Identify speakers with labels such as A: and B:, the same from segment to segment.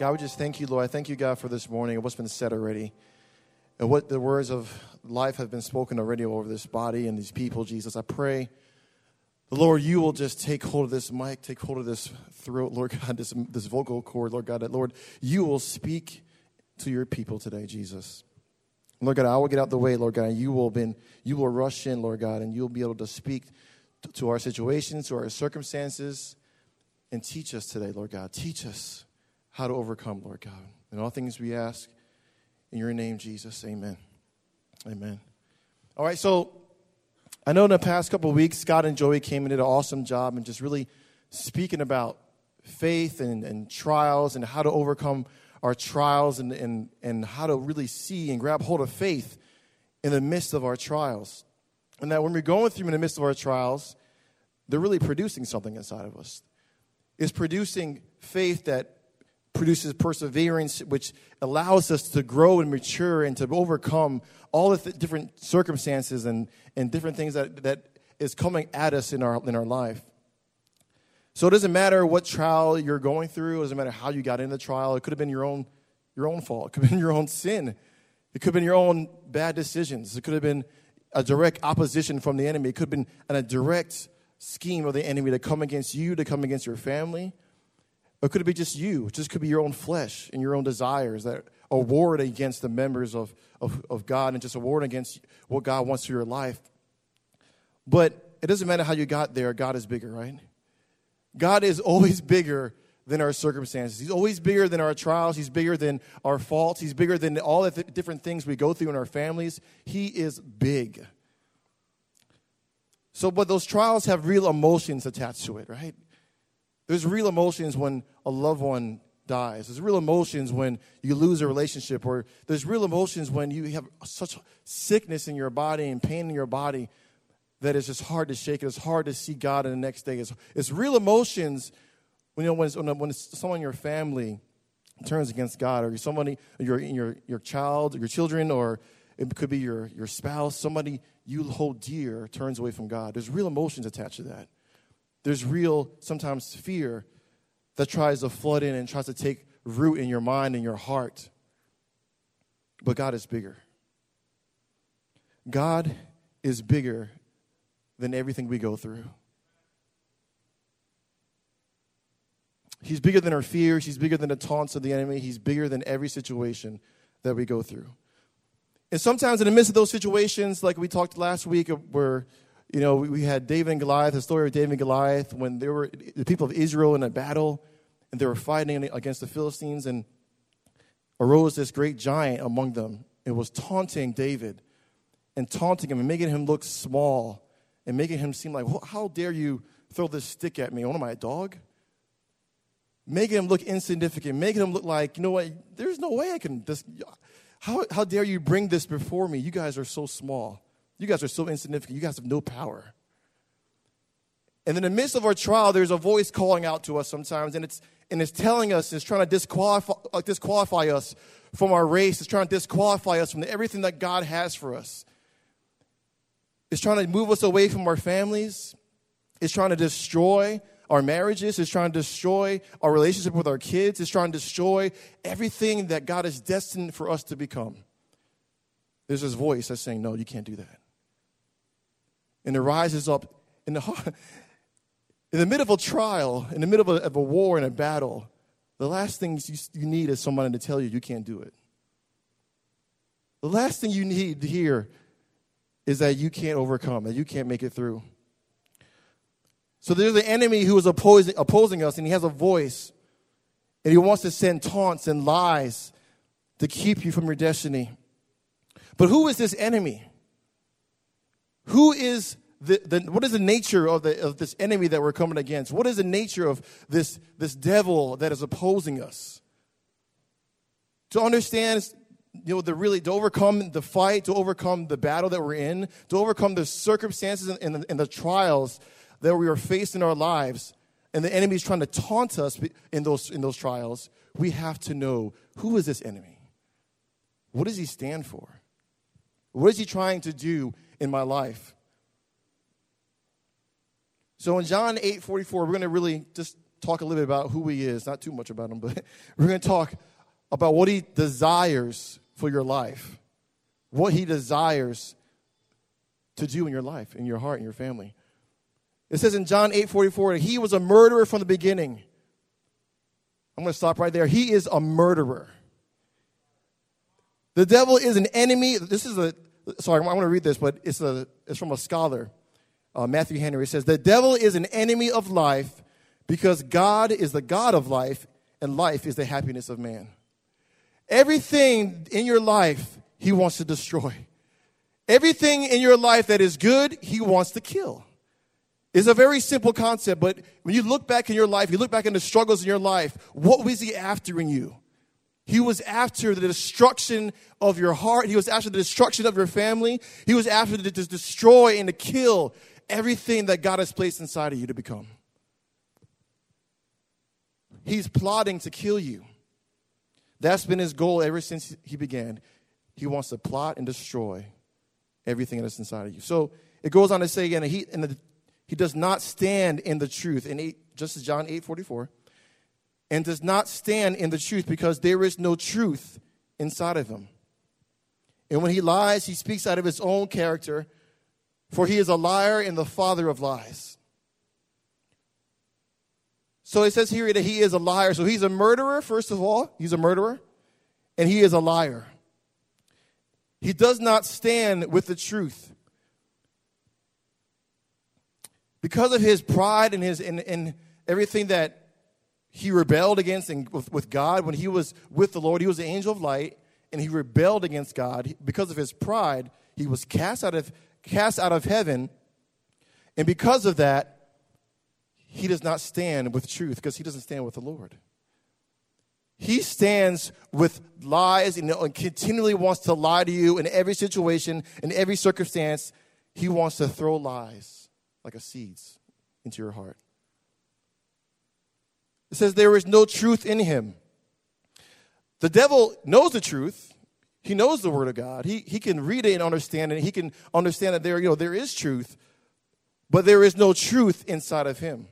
A: God, we just thank you, Lord. I thank you, God, for this morning and what's been said already. And what the words of life have been spoken already over this body and these people, Jesus. I pray, Lord, you will just take hold of this mic, take hold of this throat, Lord God, this, this vocal cord, Lord God, that, Lord, you will speak to your people today, Jesus. Lord God, I will get out the way, Lord God, and you will, been, you will rush in, Lord God, and you'll be able to speak to our situations, to our circumstances, and teach us today, Lord God. Teach us how to overcome, Lord God. in all things we ask in your name, Jesus. Amen. Amen. All right, so I know in the past couple weeks, Scott and Joey came and did an awesome job and just really speaking about faith and, and trials and how to overcome our trials and, and, and how to really see and grab hold of faith in the midst of our trials. And that when we're going through in the midst of our trials, they're really producing something inside of us. It's producing faith that produces perseverance, which allows us to grow and mature and to overcome all the th- different circumstances and, and different things that, that is coming at us in our, in our life. So it doesn't matter what trial you're going through, it doesn't matter how you got in the trial. It could have been your own, your own fault, it could have been your own sin, it could have been your own bad decisions, it could have been a direct opposition from the enemy, it could have been a direct scheme of the enemy to come against you, to come against your family or could it be just you? It just could be your own flesh and your own desires that are war against the members of, of, of God and just a war against what God wants for your life. But it doesn't matter how you got there, God is bigger, right? God is always bigger than our circumstances. He's always bigger than our trials. He's bigger than our faults. He's bigger than all the th- different things we go through in our families. He is big. So, but those trials have real emotions attached to it, right? There's real emotions when a loved one dies. There's real emotions when you lose a relationship, or there's real emotions when you have such sickness in your body and pain in your body that it's just hard to shake. It's hard to see God in the next day. It's, it's real emotions when, you know, when, it's, when it's someone in your family turns against God, or somebody, your, your, your child, your children, or it could be your, your spouse, somebody you hold dear turns away from God. There's real emotions attached to that there's real, sometimes, fear that tries to flood in and tries to take root in your mind and your heart. But God is bigger. God is bigger than everything we go through. He's bigger than our fears. He's bigger than the taunts of the enemy. He's bigger than every situation that we go through. And sometimes, in the midst of those situations, like we talked last week, where you know, we had David and Goliath, the story of David and Goliath, when there were the people of Israel in a battle and they were fighting against the Philistines, and arose this great giant among them and was taunting David and taunting him and making him look small and making him seem like, How dare you throw this stick at me? What am I, a dog? Making him look insignificant, making him look like, you know what, there's no way I can, this, how, how dare you bring this before me? You guys are so small. You guys are so insignificant. You guys have no power. And in the midst of our trial, there's a voice calling out to us sometimes, and it's, and it's telling us, it's trying to disqualify, uh, disqualify us from our race, it's trying to disqualify us from the, everything that God has for us. It's trying to move us away from our families, it's trying to destroy our marriages, it's trying to destroy our relationship with our kids, it's trying to destroy everything that God is destined for us to become. There's this voice that's saying, No, you can't do that and it rises up in the heart. In the middle of a trial, in the middle of a, of a war and a battle, the last thing you, you need is somebody to tell you you can't do it. The last thing you need to hear is that you can't overcome, that you can't make it through. So there's an enemy who is opposing, opposing us, and he has a voice, and he wants to send taunts and lies to keep you from your destiny. But who is this enemy? Who is the, the what is the nature of, the, of this enemy that we're coming against? What is the nature of this, this devil that is opposing us? To understand you know, the really to overcome the fight, to overcome the battle that we're in, to overcome the circumstances and, and, the, and the trials that we are faced in our lives, and the enemy is trying to taunt us in those in those trials. We have to know who is this enemy. What does he stand for? What is he trying to do in my life. So in John 8 44, we're going to really just talk a little bit about who he is, not too much about him, but we're going to talk about what he desires for your life, what he desires to do in your life, in your heart, in your family. It says in John 8 44, he was a murderer from the beginning. I'm going to stop right there. He is a murderer. The devil is an enemy. This is a so I, want to read this, but it's, a, it's from a scholar, uh, Matthew Henry. says, The devil is an enemy of life because God is the God of life and life is the happiness of man. Everything in your life, he wants to destroy. Everything in your life that is good, he wants to kill. It's a very simple concept, but when you look back in your life, you look back in the struggles in your life, what was he after in you? He was after the destruction of your heart. He was after the destruction of your family. He was after to destroy and to kill everything that God has placed inside of you to become. He's plotting to kill you. That's been his goal ever since he began. He wants to plot and destroy everything that's inside of you. So it goes on to say again, he, and the, he does not stand in the truth. In eight, just as John 8 44 and does not stand in the truth because there is no truth inside of him. And when he lies, he speaks out of his own character, for he is a liar and the father of lies. So it says here that he is a liar. So he's a murderer, first of all. He's a murderer, and he is a liar. He does not stand with the truth. Because of his pride and, his, and, and everything that he rebelled against and with, with God when he was with the Lord. He was the angel of light, and he rebelled against God because of his pride. He was cast out of cast out of heaven, and because of that, he does not stand with truth because he doesn't stand with the Lord. He stands with lies and, continually wants to lie to you in every situation, in every circumstance. He wants to throw lies like a seeds into your heart. It says there is no truth in him. The devil knows the truth. He knows the word of God. He, he can read it and understand it. He can understand that there, you know, there is truth, but there is no truth inside of him.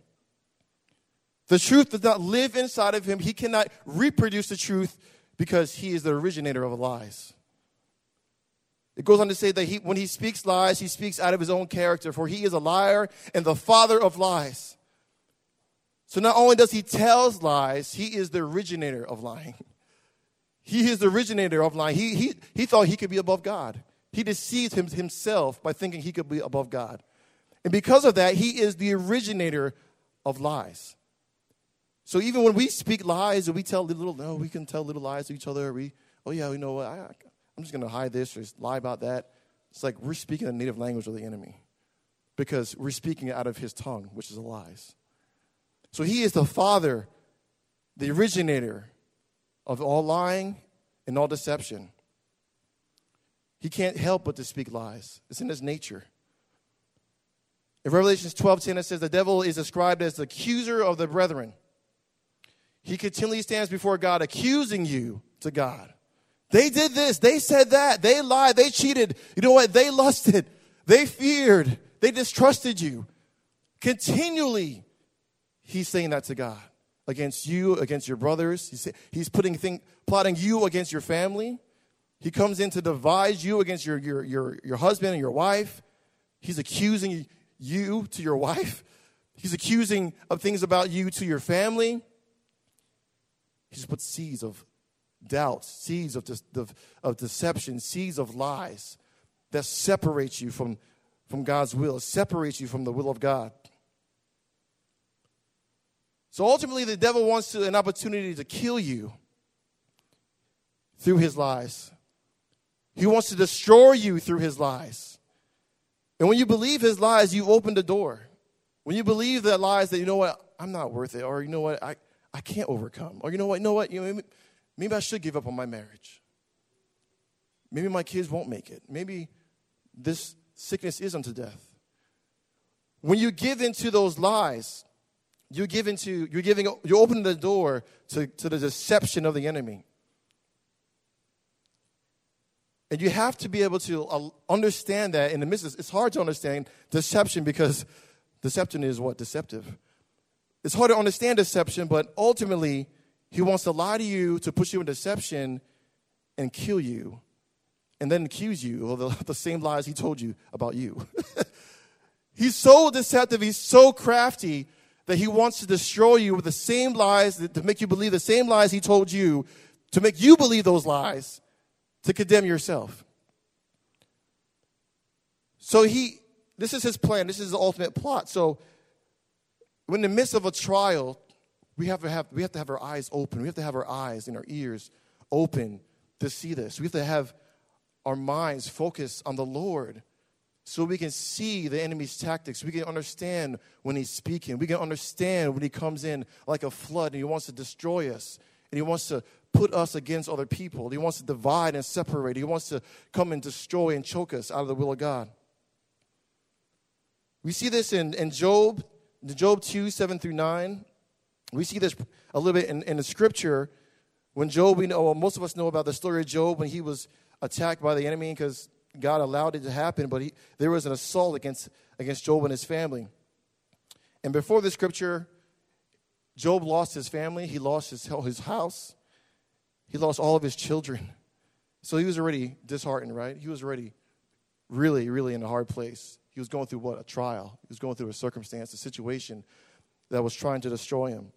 A: The truth does not live inside of him. He cannot reproduce the truth because he is the originator of lies. It goes on to say that he, when he speaks lies, he speaks out of his own character, for he is a liar and the father of lies. So not only does he tells lies, he is the originator of lying. He is the originator of lying. He, he, he thought he could be above God. He deceived him, himself by thinking he could be above God. And because of that, he is the originator of lies. So even when we speak lies and we tell little, no, we can tell little lies to each other. We, oh yeah, you know what, I, I'm just going to hide this or lie about that. It's like we're speaking the native language of the enemy because we're speaking out of his tongue, which is lies. So he is the father, the originator of all lying and all deception. He can't help but to speak lies. It's in his nature. In Revelations 12 10, it says, The devil is described as the accuser of the brethren. He continually stands before God, accusing you to God. They did this, they said that, they lied, they cheated. You know what? They lusted, they feared, they distrusted you. Continually he's saying that to God against you, against your brothers. He's putting thing, plotting you against your family. He comes in to devise you against your, your, your, your husband and your wife. He's accusing you to your wife. He's accusing of things about you to your family. He just puts seeds of doubt, seeds of, de- of deception, seeds of lies that separates you from, from God's will, separates you from the will of God. So ultimately, the devil wants to, an opportunity to kill you through his lies. He wants to destroy you through his lies. And when you believe his lies, you open the door. When you believe that lies that, you know what, I'm not worth it, or you know what, I, I can't overcome, or you know what, you know what, you know, maybe, maybe I should give up on my marriage. Maybe my kids won't make it. Maybe this sickness is unto death. When you give into those lies, you give into, you're giving, you open the door to, to the deception of the enemy. And you have to be able to uh, understand that in the midst. Of, it's hard to understand deception because deception is what? Deceptive. It's hard to understand deception, but ultimately, he wants to lie to you to push you in deception and kill you and then accuse you of the, the same lies he told you about you. he's so deceptive, he's so crafty that he wants to destroy you with the same lies, to make you believe the same lies he told you, to make you believe those lies, to condemn yourself. So he, this is his plan, this is the ultimate plot. So, in the midst of a trial, we have to have, we have, to have our eyes open, we have to have our eyes and our ears open to see this. We have to have our minds focused on the Lord so we can see the enemy's tactics. We can understand when he's speaking. We can understand when he comes in like a flood and he wants to destroy us and he wants to put us against other people. He wants to divide and separate. He wants to come and destroy and choke us out of the will of God. We see this in, in Job, Job 2, 7 through 9. We see this a little bit in, in the scripture when Job, we know, well, most of us know about the story of Job when he was attacked by the enemy because God allowed it to happen, but he, there was an assault against, against Job and his family. And before the scripture, Job lost his family, he lost his, his house, he lost all of his children. So he was already disheartened, right? He was already really, really in a hard place. He was going through what? A trial. He was going through a circumstance, a situation that was trying to destroy him.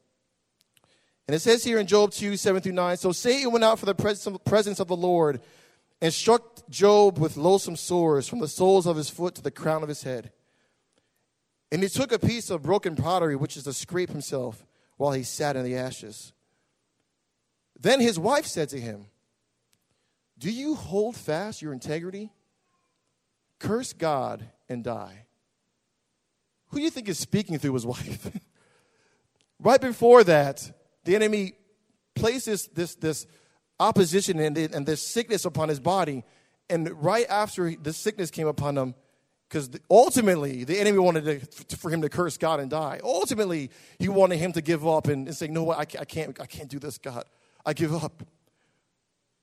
A: And it says here in Job 2 7 through 9 So Satan went out for the presence of the Lord and struck Job with loathsome sores from the soles of his foot to the crown of his head. And he took a piece of broken pottery, which is to scrape himself, while he sat in the ashes. Then his wife said to him, Do you hold fast your integrity? Curse God and die. Who do you think is speaking through his wife? right before that, the enemy places this, this, opposition and, and this sickness upon his body. And right after the sickness came upon him, because ultimately the enemy wanted to, for him to curse God and die. Ultimately, he wanted him to give up and, and say, "No, I, I can't, I can't do this, God. I give up."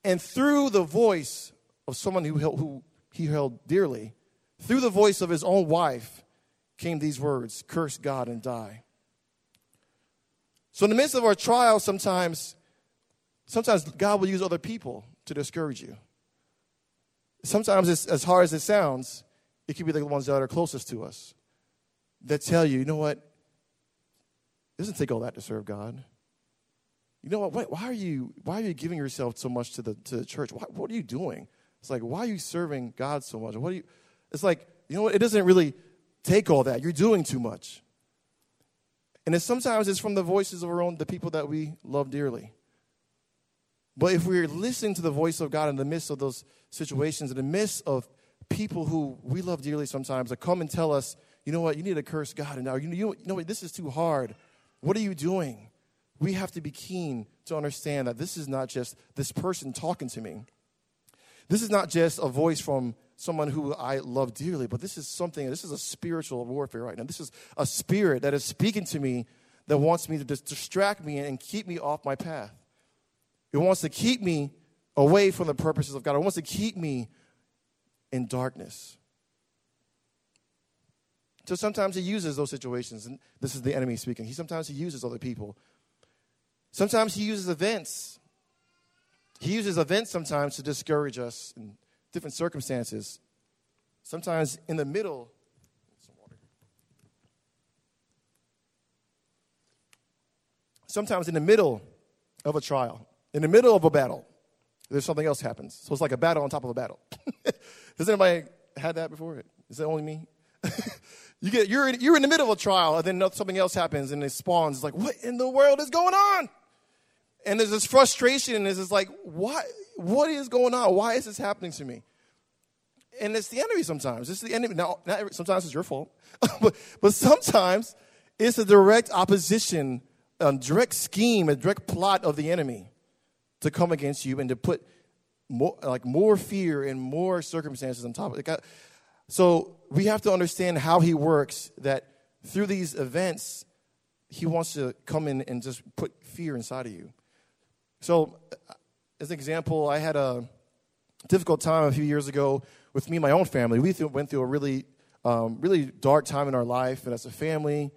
A: And through the voice of someone who, held, who he held dearly, through the voice of his own wife, came these words: "Curse God and die." So, in the midst of our trials, sometimes Sometimes God will use other people to discourage you. Sometimes, it's, as hard as it sounds, it could be the ones that are closest to us that tell you, you know what? It doesn't take all that to serve God. You know what? why are you why are you giving yourself so much to the to the church? Why, what are you doing? It's like why are you serving God so much? What are you? It's like you know what? It doesn't really take all that. You're doing too much. And it's, sometimes it's from the voices of our own the people that we love dearly. But if we're listening to the voice of God in the midst of those situations, in the midst of people who we love dearly sometimes that come and tell us, you know what, you need to curse God, and now you, you know what, this is too hard. What are you doing? We have to be keen to understand that this is not just this person talking to me. This is not just a voice from someone who I love dearly, but this is something, this is a spiritual warfare right now. This is a spirit that is speaking to me that wants me to distract me and keep me off my path. It wants to keep me away from the purposes of God. It wants to keep me in darkness. So sometimes he uses those situations, and this is the enemy speaking. He sometimes he uses other people. Sometimes he uses events. He uses events sometimes to discourage us in different circumstances. Sometimes in the middle sometimes in the middle of a trial, in the middle of a battle, there's something else happens. So it's like a battle on top of a battle. Has anybody had that before? Is that only me? you get you're in, you're in the middle of a trial, and then something else happens, and it spawns. It's like, what in the world is going on? And there's this frustration, and it's like, what what is going on? Why is this happening to me? And it's the enemy sometimes. It's the enemy. Now, not every, sometimes it's your fault, but but sometimes it's a direct opposition, a direct scheme, a direct plot of the enemy to come against you and to put more, like more fear and more circumstances on top of it. So we have to understand how he works that through these events, he wants to come in and just put fear inside of you. So, uh, as an example, I had a difficult time a few years ago with me and my own family. We went through a really, um, really dark time in our life, and as a family,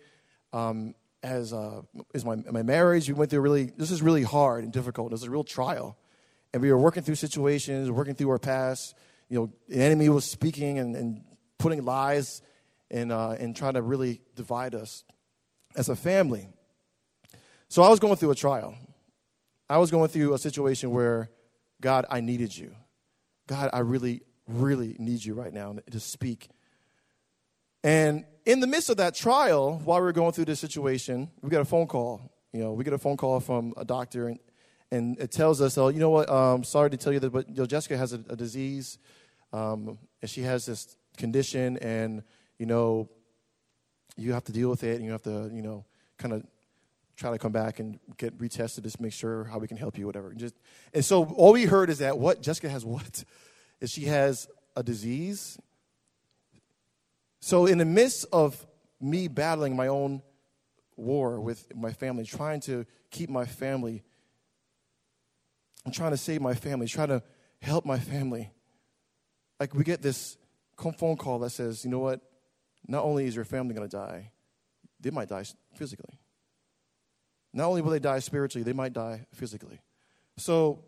A: um, as uh, is my, my marriage. We went through really, this is really hard and difficult. It was a real trial. And we were working through situations, working through our past. You know, the enemy was speaking and, and putting lies and, uh, and trying to really divide us as a family. So I was going through a trial. I was going through a situation where, God, I needed you. God, I really, really need you right now to speak and in the midst of that trial, while we were going through this situation, we got a phone call. You know, we get a phone call from a doctor, and, and it tells us, oh, you know what, um, sorry to tell you that, but you know, Jessica has a, a disease, um, and she has this condition, and, you know, you have to deal with it, and you have to, you know, kind of try to come back and get retested, just make sure how we can help you, whatever. And, just, and so all we heard is that what Jessica has what? Is she has a disease so, in the midst of me battling my own war with my family, trying to keep my family, I'm trying to save my family, trying to help my family, like we get this phone call that says, you know what? Not only is your family going to die, they might die physically. Not only will they die spiritually, they might die physically. So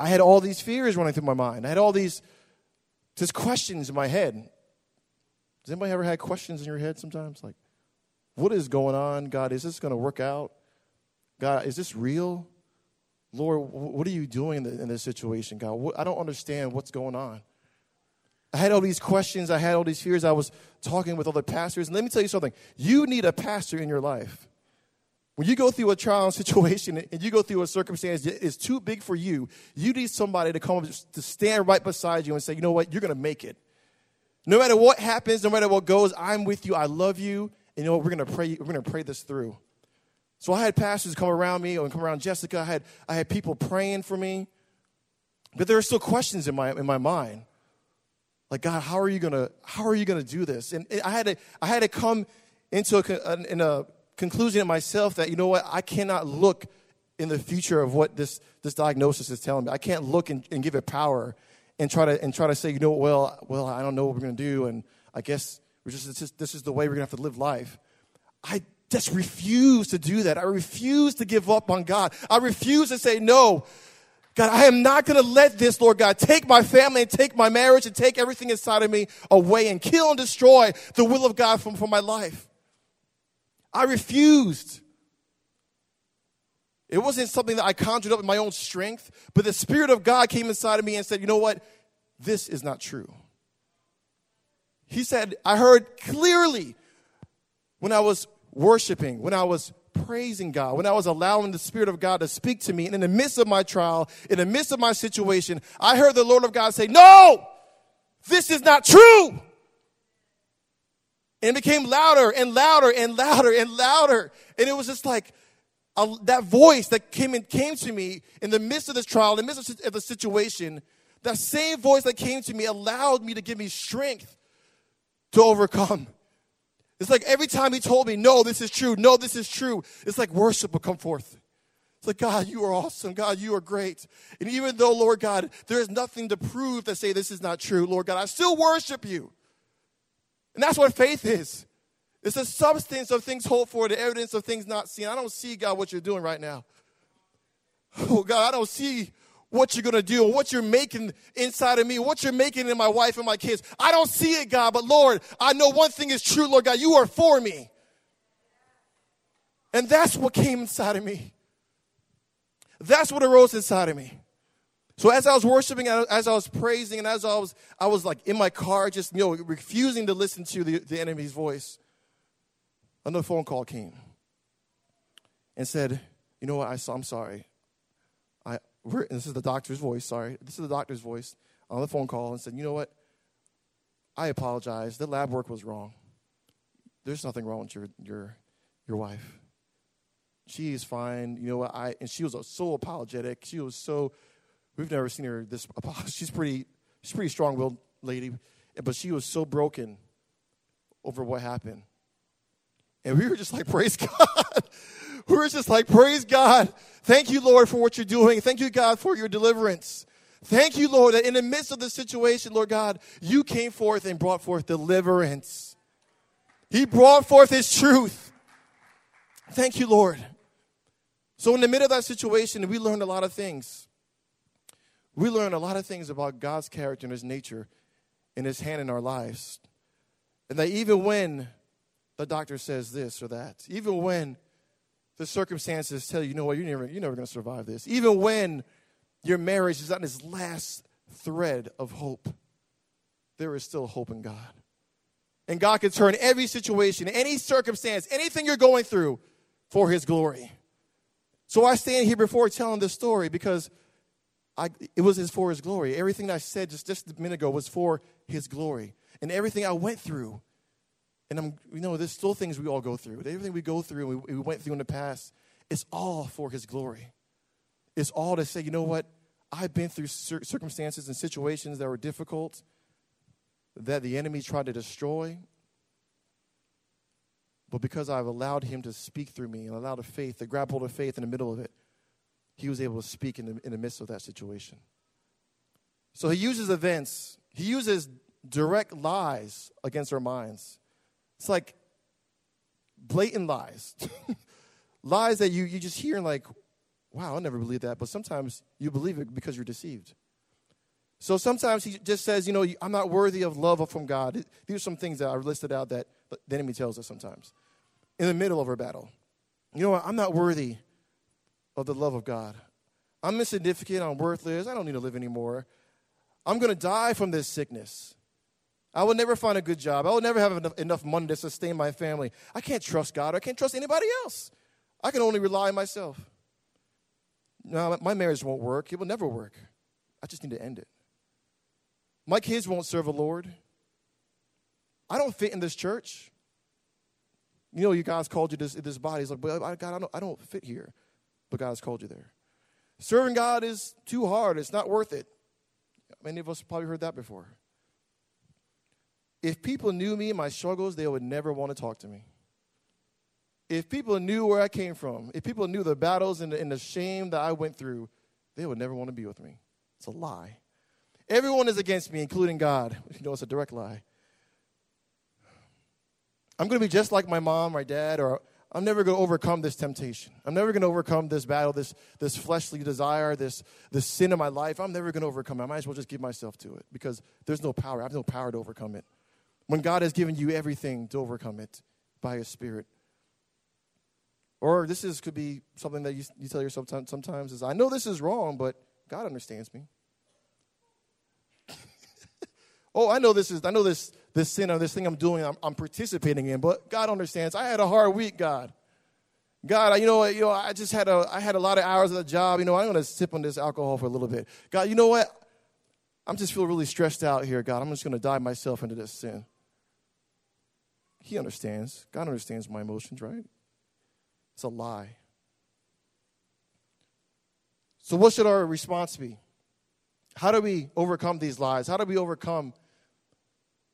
A: I had all these fears running through my mind. I had all these just questions in my head. Does anybody ever had questions in your head sometimes? Like, what is going on? God, is this going to work out? God, is this real? Lord, what are you doing in this situation, God? I don't understand what's going on. I had all these questions. I had all these fears. I was talking with other pastors. And let me tell you something you need a pastor in your life. When you go through a trial situation and you go through a circumstance that is too big for you, you need somebody to come to stand right beside you and say, you know what, you're going to make it. No matter what happens, no matter what goes, I'm with you. I love you. And you know what? We're gonna pray. We're gonna pray this through. So I had pastors come around me and come around Jessica. I had I had people praying for me, but there are still questions in my in my mind. Like God, how are you gonna how are you gonna do this? And I had to I had to come into a, in a conclusion in myself that you know what I cannot look in the future of what this this diagnosis is telling me. I can't look and, and give it power and try to and try to say, you know, well, well, I don't know what we're going to do, and I guess we're just, just this is the way we're going to have to live life. I just refuse to do that. I refuse to give up on God. I refuse to say no. God, I am not going to let this, Lord God, take my family and take my marriage and take everything inside of me away and kill and destroy the will of God from, from my life. I refused. It wasn't something that I conjured up in my own strength, but the Spirit of God came inside of me and said, You know what? This is not true. He said, I heard clearly when I was worshiping, when I was praising God, when I was allowing the Spirit of God to speak to me, and in the midst of my trial, in the midst of my situation, I heard the Lord of God say, No, this is not true. And it became louder and louder and louder and louder. And it was just like, that voice that came and came to me in the midst of this trial, in the midst of the situation, that same voice that came to me allowed me to give me strength to overcome. It's like every time he told me, no, this is true, no, this is true, it's like worship will come forth. It's like, God, you are awesome. God, you are great. And even though, Lord God, there is nothing to prove to say this is not true, Lord God, I still worship you. And that's what faith is. It's the substance of things hoped for, the evidence of things not seen. I don't see, God, what you're doing right now. Oh, God, I don't see what you're going to do and what you're making inside of me, what you're making in my wife and my kids. I don't see it, God, but Lord, I know one thing is true, Lord God, you are for me. And that's what came inside of me. That's what arose inside of me. So as I was worshiping, as I was praising, and as I was, I was like in my car, just you know, refusing to listen to the, the enemy's voice. Another phone call came and said, You know what? I saw, I'm sorry. I, this is the doctor's voice, sorry. This is the doctor's voice on the phone call and said, You know what? I apologize. The lab work was wrong. There's nothing wrong with your, your, your wife. She is fine. You know what? I, and she was so apologetic. She was so, we've never seen her this, she's pretty, she's pretty strong willed lady, but she was so broken over what happened and we were just like, praise God. we were just like, praise God. Thank you, Lord, for what you're doing. Thank you, God, for your deliverance. Thank you, Lord, that in the midst of the situation, Lord God, you came forth and brought forth deliverance. He brought forth his truth. Thank you, Lord. So, in the middle of that situation, we learned a lot of things. We learned a lot of things about God's character and his nature and his hand in our lives. And that even when the doctor says this or that, even when the circumstances tell you, you know what, you're never, you're never going to survive this, even when your marriage is on its last thread of hope, there is still hope in God. And God can turn every situation, any circumstance, anything you're going through for His glory. So I stand here before telling this story because I, it was for His glory. Everything I said just, just a minute ago was for His glory. And everything I went through and I'm, you know, there's still things we all go through. Everything we go through, we, we went through in the past, it's all for His glory. It's all to say, you know what? I've been through cir- circumstances and situations that were difficult, that the enemy tried to destroy. But because I've allowed him to speak through me and allowed a faith to grab hold of faith in the middle of it, he was able to speak in the, in the midst of that situation. So he uses events, he uses direct lies against our minds. It's like blatant lies. lies that you, you just hear and like, wow, I never believe that. But sometimes you believe it because you're deceived. So sometimes he just says, you know, I'm not worthy of love from God. These are some things that I listed out that the enemy tells us sometimes. In the middle of our battle, you know what? I'm not worthy of the love of God. I'm insignificant. I'm worthless. I don't need to live anymore. I'm going to die from this sickness. I will never find a good job. I will never have enough, money to sustain my family. I can't trust God. I can't trust anybody else. I can only rely on myself. No, my marriage won't work. It will never work. I just need to end it. My kids won't serve the Lord. I don't fit in this church. You know, you guys called you this, this body. It's like, but I, God, I don't, I don't fit here. But God has called you there. Serving God is too hard. It's not worth it. Many of us probably heard that before. If people knew me and my struggles, they would never want to talk to me. If people knew where I came from, if people knew the battles and the, and the shame that I went through, they would never want to be with me. It's a lie. Everyone is against me, including God. You know, it's a direct lie. I'm going to be just like my mom or dad, or I'm never going to overcome this temptation. I'm never going to overcome this battle, this, this fleshly desire, this, this sin in my life. I'm never going to overcome it. I might as well just give myself to it because there's no power. I have no power to overcome it when God has given you everything to overcome it by His Spirit. Or this is, could be something that you, you tell yourself sometimes is, I know this is wrong, but God understands me. oh, I know this is, I know this, this sin or this thing I'm doing, I'm, I'm participating in, but God understands. I had a hard week, God. God, you know, you know, I just had a, I had a lot of hours at the job. You know, I'm going to sip on this alcohol for a little bit. God, you know what? I'm just feel really stressed out here, God. I'm just going to dive myself into this sin. He understands. God understands my emotions, right? It's a lie. So, what should our response be? How do we overcome these lies? How do we overcome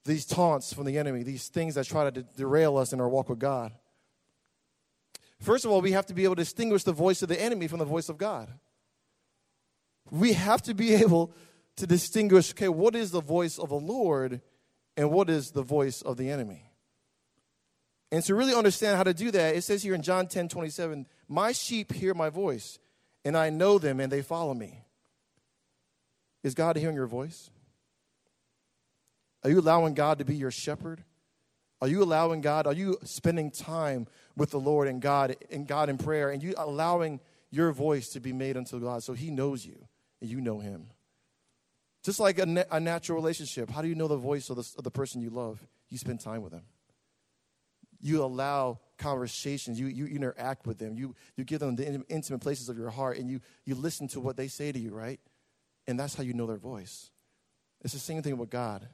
A: these taunts from the enemy, these things that try to derail us in our walk with God? First of all, we have to be able to distinguish the voice of the enemy from the voice of God. We have to be able to distinguish okay, what is the voice of the Lord and what is the voice of the enemy? And to really understand how to do that, it says here in John 10 27, My sheep hear my voice, and I know them, and they follow me. Is God hearing your voice? Are you allowing God to be your shepherd? Are you allowing God? Are you spending time with the Lord and God and God in prayer? And you allowing your voice to be made unto God so He knows you and you know Him? Just like a, na- a natural relationship, how do you know the voice of the, of the person you love? You spend time with them you allow conversations, you, you interact with them, you, you give them the intimate places of your heart, and you, you listen to what they say to you, right? And that's how you know their voice. It's the same thing with God.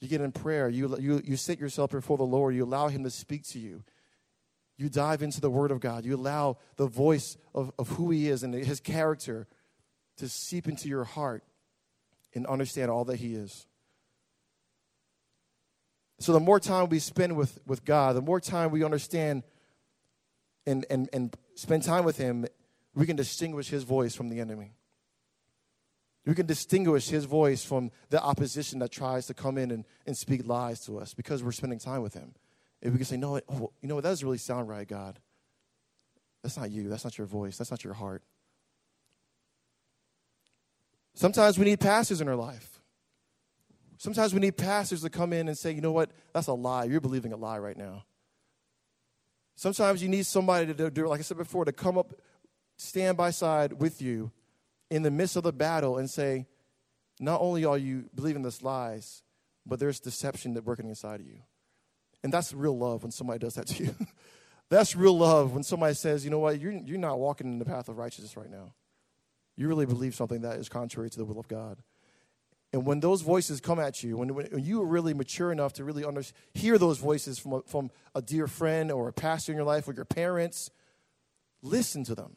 A: You get in prayer, you, you, you sit yourself before the Lord, you allow Him to speak to you. You dive into the Word of God, you allow the voice of, of who He is and His character to seep into your heart and understand all that He is. So the more time we spend with, with God, the more time we understand and, and, and spend time with Him, we can distinguish His voice from the enemy. We can distinguish His voice from the opposition that tries to come in and, and speak lies to us because we're spending time with Him. And we can say, no, oh, you know what, that doesn't really sound right, God. That's not you. That's not your voice. That's not your heart. Sometimes we need pastors in our life. Sometimes we need pastors to come in and say, you know what, that's a lie. You're believing a lie right now. Sometimes you need somebody to do, like I said before, to come up, stand by side with you in the midst of the battle and say, not only are you believing this lies, but there's deception that working inside of you. And that's real love when somebody does that to you. that's real love when somebody says, you know what, you're, you're not walking in the path of righteousness right now. You really believe something that is contrary to the will of God. And when those voices come at you, when, when you are really mature enough to really under, hear those voices from a, from a dear friend or a pastor in your life or your parents, listen to them.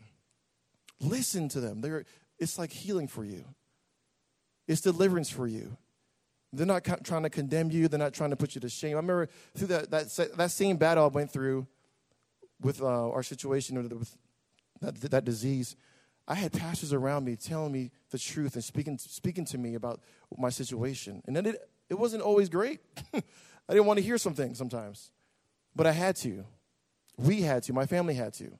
A: Listen to them. They're, it's like healing for you, it's deliverance for you. They're not trying to condemn you, they're not trying to put you to shame. I remember through that, that, that same battle I went through with uh, our situation with that, that disease. I had pastors around me telling me the truth and speaking, speaking to me about my situation. And then it, it wasn't always great. I didn't want to hear something sometimes, but I had to. We had to. My family had to.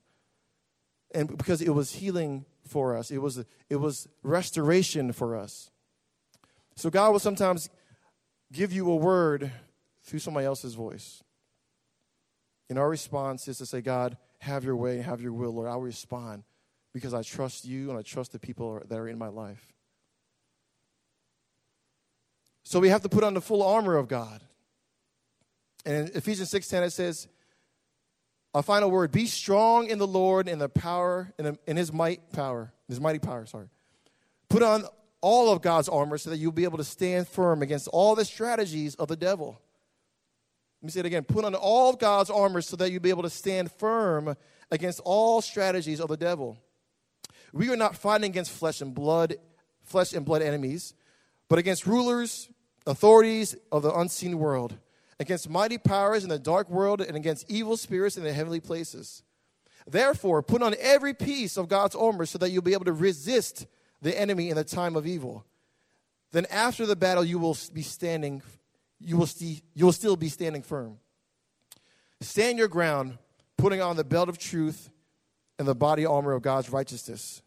A: And because it was healing for us, it was, it was restoration for us. So God will sometimes give you a word through somebody else's voice. And our response is to say, God, have your way, have your will, Lord. I'll respond because I trust you and I trust the people that are in my life. So we have to put on the full armor of God. And in Ephesians 6:10 it says, a final word, be strong in the Lord and the power in his might power, his mighty power, sorry. Put on all of God's armor so that you'll be able to stand firm against all the strategies of the devil. Let me say it again. Put on all of God's armor so that you'll be able to stand firm against all strategies of the devil. We are not fighting against flesh and blood, flesh and blood enemies, but against rulers, authorities of the unseen world, against mighty powers in the dark world, and against evil spirits in the heavenly places. Therefore, put on every piece of God's armor so that you'll be able to resist the enemy in the time of evil. Then after the battle, you will be standing, you will, see. you will still be standing firm. Stand your ground, putting on the belt of truth and the body armor of God's righteousness.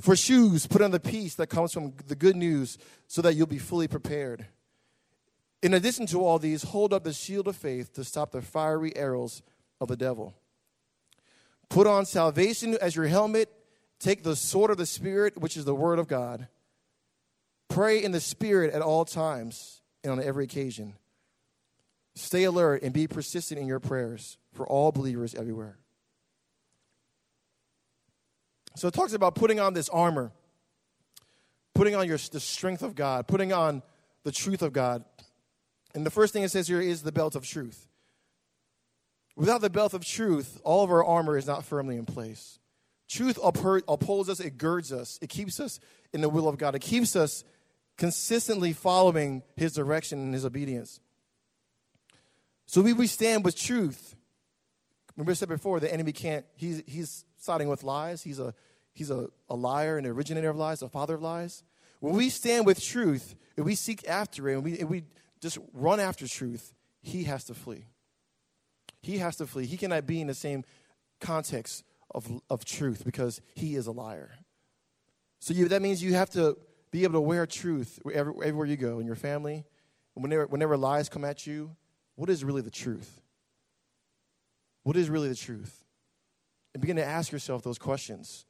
A: For shoes, put on the peace that comes from the good news so that you'll be fully prepared. In addition to all these, hold up the shield of faith to stop the fiery arrows of the devil. Put on salvation as your helmet. Take the sword of the Spirit, which is the word of God. Pray in the Spirit at all times and on every occasion. Stay alert and be persistent in your prayers for all believers everywhere. So it talks about putting on this armor, putting on your, the strength of God, putting on the truth of God. And the first thing it says here is the belt of truth. Without the belt of truth, all of our armor is not firmly in place. Truth upholds us, it girds us, it keeps us in the will of God, it keeps us consistently following His direction and His obedience. So we, we stand with truth. Remember, I said before, the enemy can't, he's, he's siding with lies, he's a He's a, a liar and originator of lies, a father of lies. When we stand with truth, and we seek after it, and we, and we just run after truth, he has to flee. He has to flee. He cannot be in the same context of, of truth because he is a liar. So you, that means you have to be able to wear truth wherever, everywhere you go in your family. Whenever, whenever lies come at you, what is really the truth? What is really the truth? And begin to ask yourself those questions.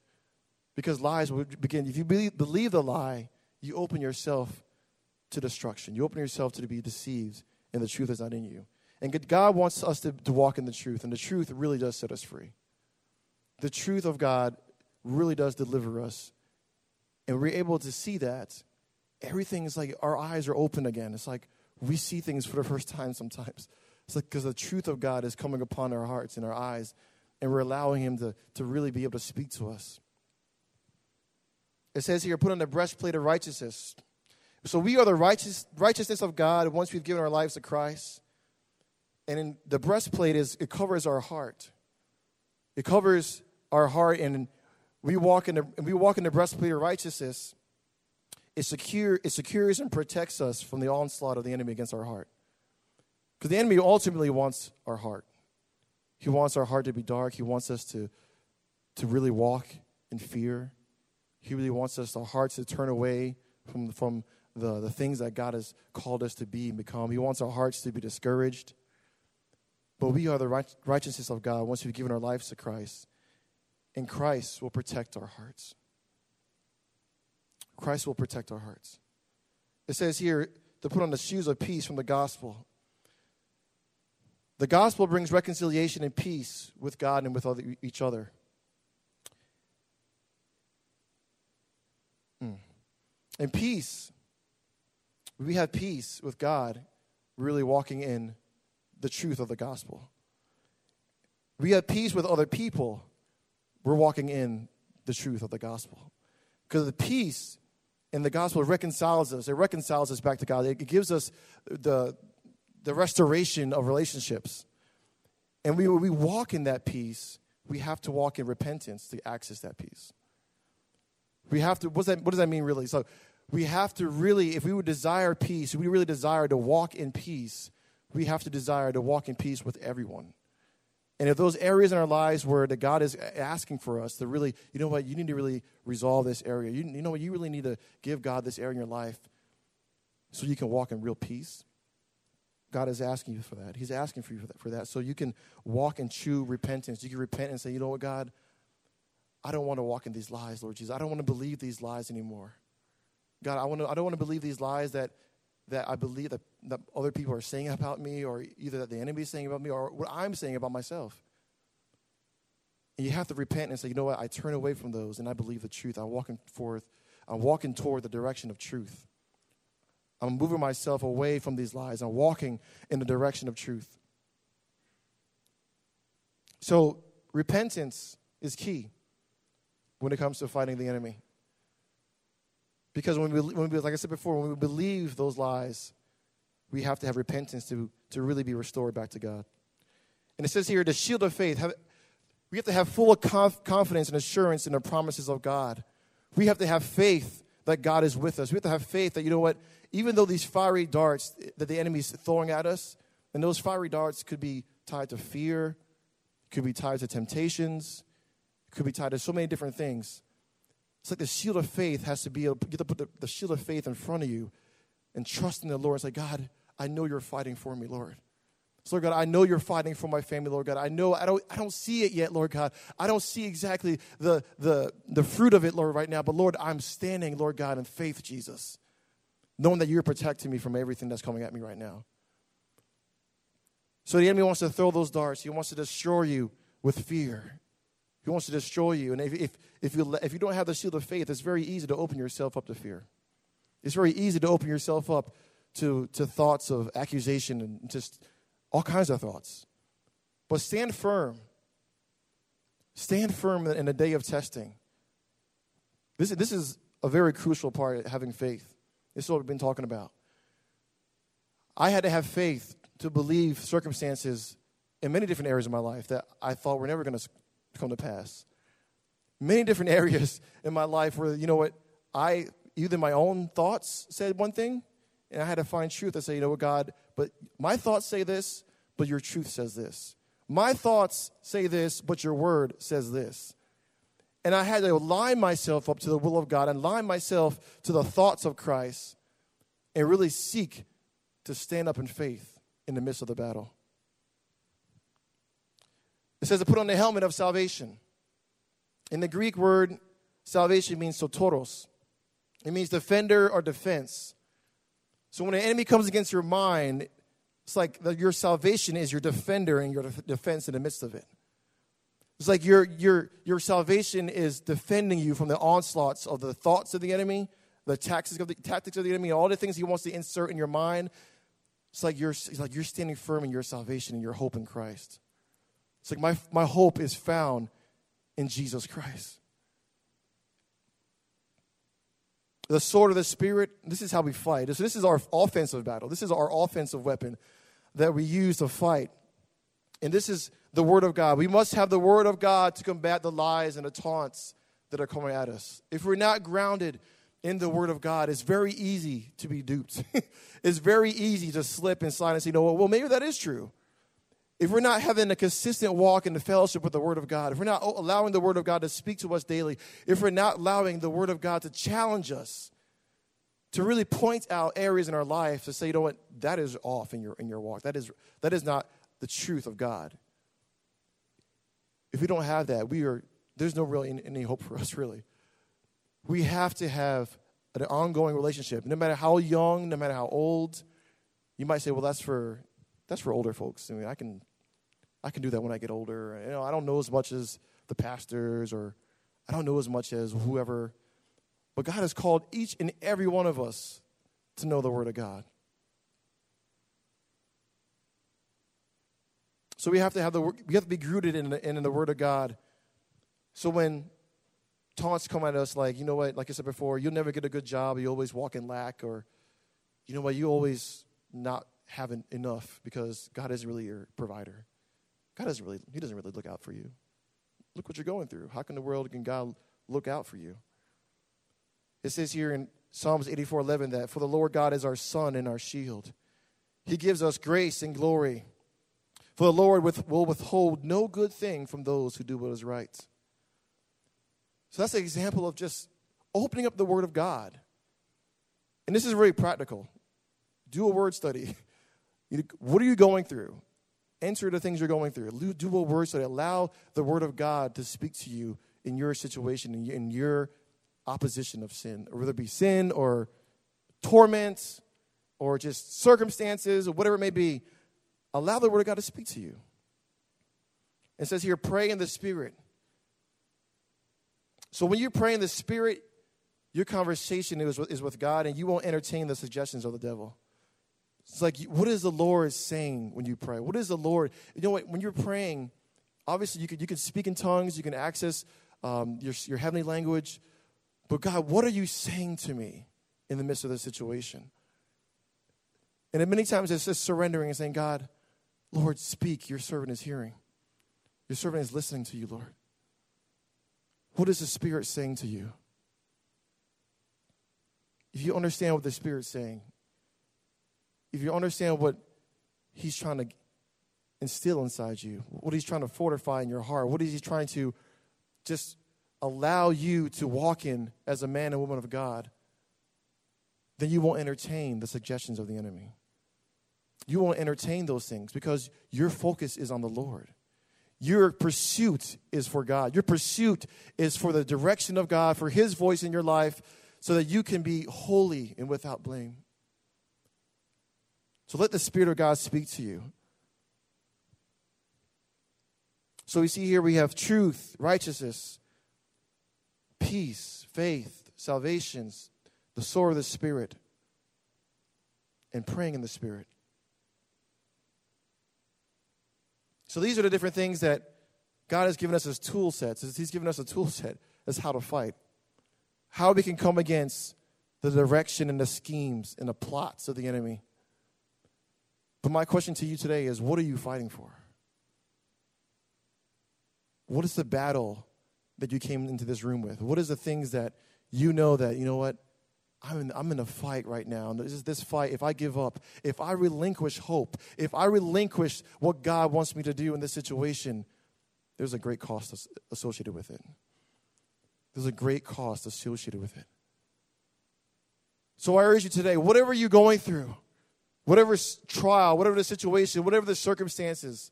A: Because lies will begin. If you believe, believe the lie, you open yourself to destruction. You open yourself to be deceived, and the truth is not in you. And God wants us to, to walk in the truth, and the truth really does set us free. The truth of God really does deliver us. And we're able to see that. Everything is like our eyes are open again. It's like we see things for the first time sometimes. It's like because the truth of God is coming upon our hearts and our eyes, and we're allowing Him to, to really be able to speak to us. It says here, put on the breastplate of righteousness. So we are the righteous, righteousness of God once we've given our lives to Christ. And the breastplate is it covers our heart. It covers our heart, and we walk in the we walk in the breastplate of righteousness. It secure it secures and protects us from the onslaught of the enemy against our heart. Because the enemy ultimately wants our heart. He wants our heart to be dark. He wants us to to really walk in fear. He really wants us, our hearts, to turn away from, from the, the things that God has called us to be and become. He wants our hearts to be discouraged. But we are the right, righteousness of God once we've given our lives to Christ. And Christ will protect our hearts. Christ will protect our hearts. It says here to put on the shoes of peace from the gospel. The gospel brings reconciliation and peace with God and with other, each other. And peace, we have peace with God, really walking in the truth of the gospel. We have peace with other people, we're walking in the truth of the gospel. Because the peace in the gospel reconciles us, it reconciles us back to God, it gives us the, the restoration of relationships. And we, we walk in that peace, we have to walk in repentance to access that peace. We have to, what's that, what does that mean really? So we have to really, if we would desire peace, if we really desire to walk in peace, we have to desire to walk in peace with everyone. And if those areas in our lives where that God is asking for us to really, you know what, you need to really resolve this area. You, you know what, you really need to give God this area in your life so you can walk in real peace. God is asking you for that. He's asking for you for that, for that, so you can walk and chew repentance. You can repent and say, you know what, God, I don't want to walk in these lies, Lord Jesus. I don't want to believe these lies anymore. God, I, wanna, I don't want to believe these lies that, that I believe that, that other people are saying about me, or either that the enemy is saying about me, or what I'm saying about myself. And you have to repent and say, you know what, I turn away from those and I believe the truth. I'm walking forth, I'm walking toward the direction of truth. I'm moving myself away from these lies. I'm walking in the direction of truth. So repentance is key when it comes to fighting the enemy. Because when we, when we, like I said before, when we believe those lies, we have to have repentance to, to really be restored back to God. And it says here, the shield of faith, have, we have to have full conf- confidence and assurance in the promises of God. We have to have faith that God is with us. We have to have faith that, you know what, even though these fiery darts that the enemy is throwing at us, and those fiery darts could be tied to fear, could be tied to temptations, could be tied to so many different things. It's like the shield of faith has to be able to put the, the shield of faith in front of you and trust in the Lord. It's like, God, I know you're fighting for me, Lord. So, Lord God, I know you're fighting for my family, Lord God. I know I don't, I don't see it yet, Lord God. I don't see exactly the, the, the fruit of it, Lord, right now. But, Lord, I'm standing, Lord God, in faith, Jesus, knowing that you're protecting me from everything that's coming at me right now. So the enemy wants to throw those darts. He wants to destroy you with fear. He wants to destroy you. And if, if, if, you, if you don't have the shield of faith, it's very easy to open yourself up to fear. It's very easy to open yourself up to, to thoughts of accusation and just all kinds of thoughts. But stand firm. Stand firm in the day of testing. This, this is a very crucial part of having faith. This is what we've been talking about. I had to have faith to believe circumstances in many different areas of my life that I thought were never going to come to pass. Many different areas in my life where, you know what, I, either my own thoughts said one thing, and I had to find truth. I say, you know what, God, but my thoughts say this, but your truth says this. My thoughts say this, but your word says this. And I had to line myself up to the will of God and line myself to the thoughts of Christ and really seek to stand up in faith in the midst of the battle. It says to put on the helmet of salvation. In the Greek word, salvation means sotoros. It means defender or defense. So when an enemy comes against your mind, it's like your salvation is your defender and your defense in the midst of it. It's like your, your, your salvation is defending you from the onslaughts of the thoughts of the enemy, the tactics of the, tactics of the enemy, all the things he wants to insert in your mind. It's like, you're, it's like you're standing firm in your salvation and your hope in Christ. It's like my, my hope is found in Jesus Christ. The sword of the Spirit, this is how we fight. So, this is our offensive battle. This is our offensive weapon that we use to fight. And this is the Word of God. We must have the Word of God to combat the lies and the taunts that are coming at us. If we're not grounded in the Word of God, it's very easy to be duped. it's very easy to slip and slide and say, you know, well, maybe that is true if we're not having a consistent walk in the fellowship with the Word of God, if we're not allowing the Word of God to speak to us daily, if we're not allowing the Word of God to challenge us, to really point out areas in our life to say, you know what, that is off in your, in your walk. That is, that is not the truth of God. If we don't have that, we are, there's no really any hope for us, really. We have to have an ongoing relationship, no matter how young, no matter how old. You might say, well, that's for that's for older folks. I mean, I can I can do that when I get older. You know, I don't know as much as the pastors or I don't know as much as mm-hmm. whoever. But God has called each and every one of us to know the Word of God. So we have to have the we have to be rooted in the, in the Word of God. So when taunts come at us, like you know what, like I said before, you'll never get a good job. You always walk in lack, or you know what, you always not having enough because God isn't really your provider. God doesn't really, He doesn't really look out for you. Look what you're going through. How can the world can God look out for you? It says here in Psalms 84 11 that for the Lord God is our sun and our shield. He gives us grace and glory. For the Lord with, will withhold no good thing from those who do what is right. So that's an example of just opening up the Word of God. And this is really practical. Do a word study. What are you going through? Answer the things you're going through. Do a word study. Allow the word of God to speak to you in your situation, in your opposition of sin, or whether it be sin or torments or just circumstances or whatever it may be. Allow the word of God to speak to you. It says here, pray in the spirit. So when you pray in the spirit, your conversation is with, is with God and you won't entertain the suggestions of the devil. It's like, what is the Lord saying when you pray? What is the Lord? You know what? When you're praying, obviously you can, you can speak in tongues, you can access um, your, your heavenly language. But God, what are you saying to me in the midst of the situation? And many times it's just surrendering and saying, God, Lord, speak. Your servant is hearing. Your servant is listening to you, Lord. What is the Spirit saying to you? If you understand what the Spirit's saying, if you understand what he's trying to instill inside you, what he's trying to fortify in your heart, what is he trying to just allow you to walk in as a man and woman of God, then you won't entertain the suggestions of the enemy. You won't entertain those things because your focus is on the Lord. Your pursuit is for God. Your pursuit is for the direction of God, for His voice in your life, so that you can be holy and without blame. So let the Spirit of God speak to you. So we see here we have truth, righteousness, peace, faith, salvations, the sword of the Spirit, and praying in the Spirit. So these are the different things that God has given us as tool sets. He's given us a tool set as how to fight, how we can come against the direction and the schemes and the plots of the enemy. But my question to you today is what are you fighting for? What is the battle that you came into this room with? What is the things that you know that, you know what, I'm in, I'm in a fight right now. This is this fight. If I give up, if I relinquish hope, if I relinquish what God wants me to do in this situation, there's a great cost associated with it. There's a great cost associated with it. So I urge you today, whatever you're going through, whatever trial, whatever the situation, whatever the circumstances,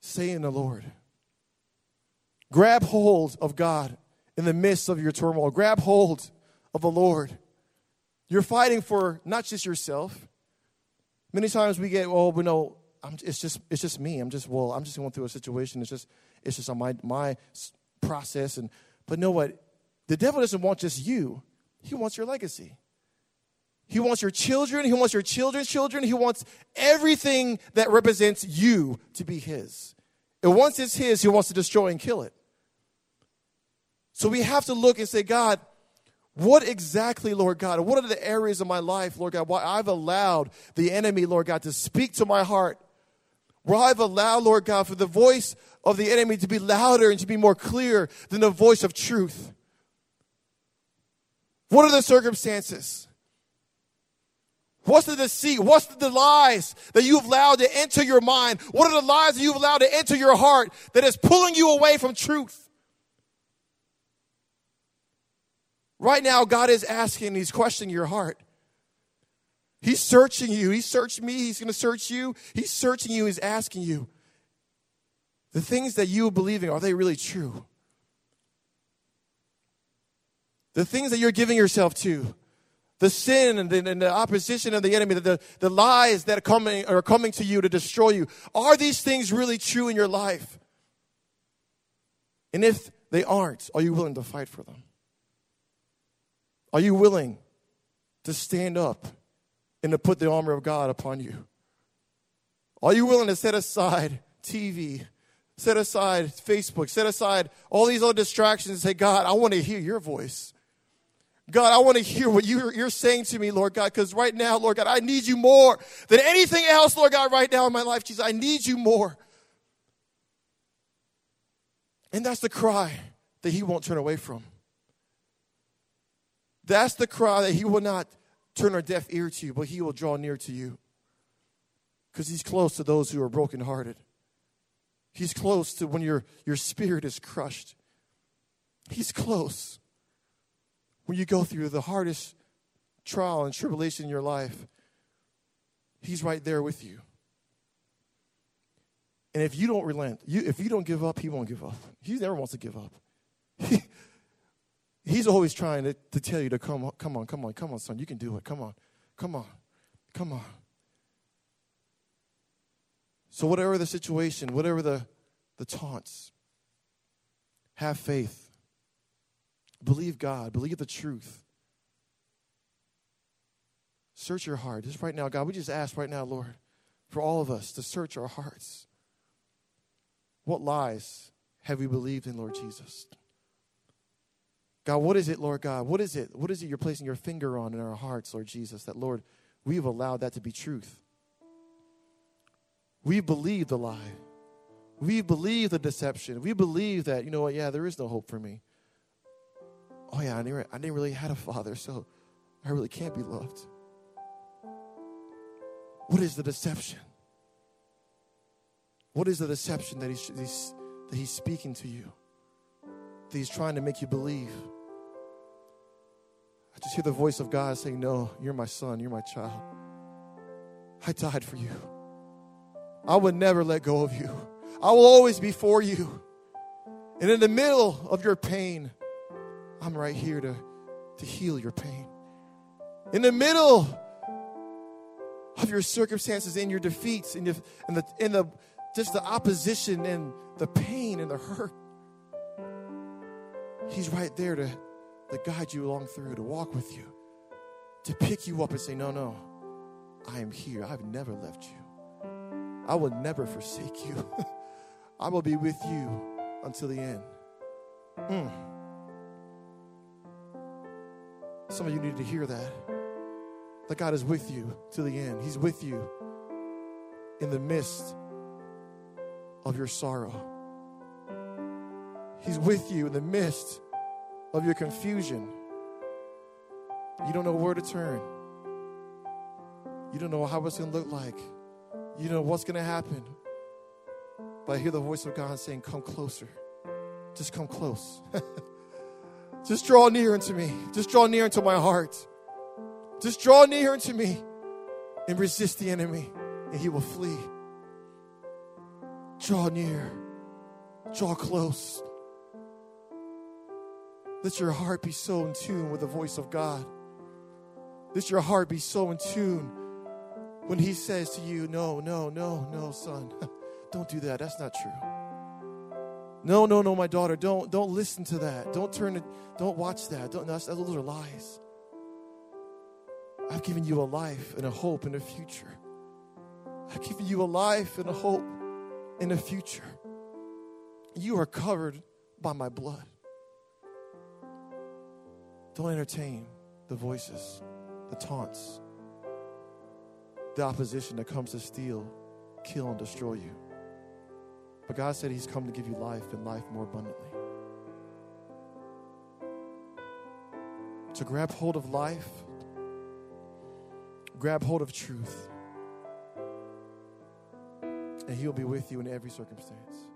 A: stay in the Lord. Grab hold of God in the midst of your turmoil. Grab hold of the Lord. You're fighting for not just yourself. Many times we get, oh, but no, I'm, it's just it's just me. I'm just well, I'm just going through a situation. It's just it's just on my my process. And but know what? The devil doesn't want just you. He wants your legacy. He wants your children. He wants your children's children. He wants everything that represents you to be His. And once it's His, He wants to destroy and kill it. So we have to look and say, God, what exactly, Lord God, what are the areas of my life, Lord God, why I've allowed the enemy, Lord God, to speak to my heart? Where I've allowed, Lord God, for the voice of the enemy to be louder and to be more clear than the voice of truth? What are the circumstances? What's the deceit? What's the lies that you've allowed to enter your mind? What are the lies that you've allowed to enter your heart that is pulling you away from truth? Right now, God is asking, He's questioning your heart. He's searching you. He searched me. He's going to search you. He's searching you. He's asking you the things that you are believing, are they really true? The things that you're giving yourself to, the sin and the, and the, opposition of the enemy, the, the lies that are coming, are coming to you to destroy you. Are these things really true in your life? And if they aren't, are you willing to fight for them? Are you willing to stand up and to put the armor of God upon you? Are you willing to set aside TV, set aside Facebook, set aside all these other distractions and say, God, I want to hear your voice? God, I want to hear what you're, you're saying to me, Lord God, because right now, Lord God, I need you more than anything else, Lord God, right now in my life, Jesus. I need you more. And that's the cry that he won't turn away from. That's the cry that he will not turn a deaf ear to you, but he will draw near to you. Because he's close to those who are brokenhearted. He's close to when your, your spirit is crushed. He's close when you go through the hardest trial and tribulation in your life, He's right there with you. And if you don't relent, you, if you don't give up, He won't give up. He never wants to give up. He, he's always trying to, to tell you to come on, come on, come on, come on, son. You can do it. Come on, come on, come on. So, whatever the situation, whatever the, the taunts, have faith. Believe God, believe the truth. Search your heart. Just right now, God, we just ask right now, Lord, for all of us to search our hearts. What lies have we believed in, Lord Jesus? God, what is it, Lord God? What is it? What is it you're placing your finger on in our hearts, Lord Jesus, that, Lord, we've allowed that to be truth? We believe the lie. We believe the deception. We believe that, you know what, yeah, there is no hope for me oh yeah, I never, I never really had a father, so I really can't be loved. What is the deception? What is the deception that he's, he's, that he's speaking to you? That he's trying to make you believe? I just hear the voice of God saying, No, you're my son, you're my child. I died for you. I would never let go of you. I will always be for you. And in the middle of your pain, I'm right here to, to heal your pain. In the middle of your circumstances, in your defeats, and your, and the, in the just the opposition and the pain and the hurt, He's right there to, to guide you along through, to walk with you, to pick you up and say, No, no, I am here. I've never left you. I will never forsake you. I will be with you until the end. Mm. Some of you need to hear that. That God is with you to the end. He's with you in the midst of your sorrow. He's with you in the midst of your confusion. You don't know where to turn. You don't know how it's going to look like. You don't know what's going to happen. But I hear the voice of God saying, Come closer. Just come close. Just draw near unto me. Just draw near unto my heart. Just draw near unto me and resist the enemy, and he will flee. Draw near. Draw close. Let your heart be so in tune with the voice of God. Let your heart be so in tune when He says to you, No, no, no, no, son, don't do that. That's not true. No, no, no, my daughter, don't don't listen to that. Don't turn it, don't watch that. Don't that's, those are lies. I've given you a life and a hope and a future. I've given you a life and a hope and a future. You are covered by my blood. Don't entertain the voices, the taunts, the opposition that comes to steal, kill, and destroy you. But God said He's come to give you life and life more abundantly. To grab hold of life, grab hold of truth, and He'll be with you in every circumstance.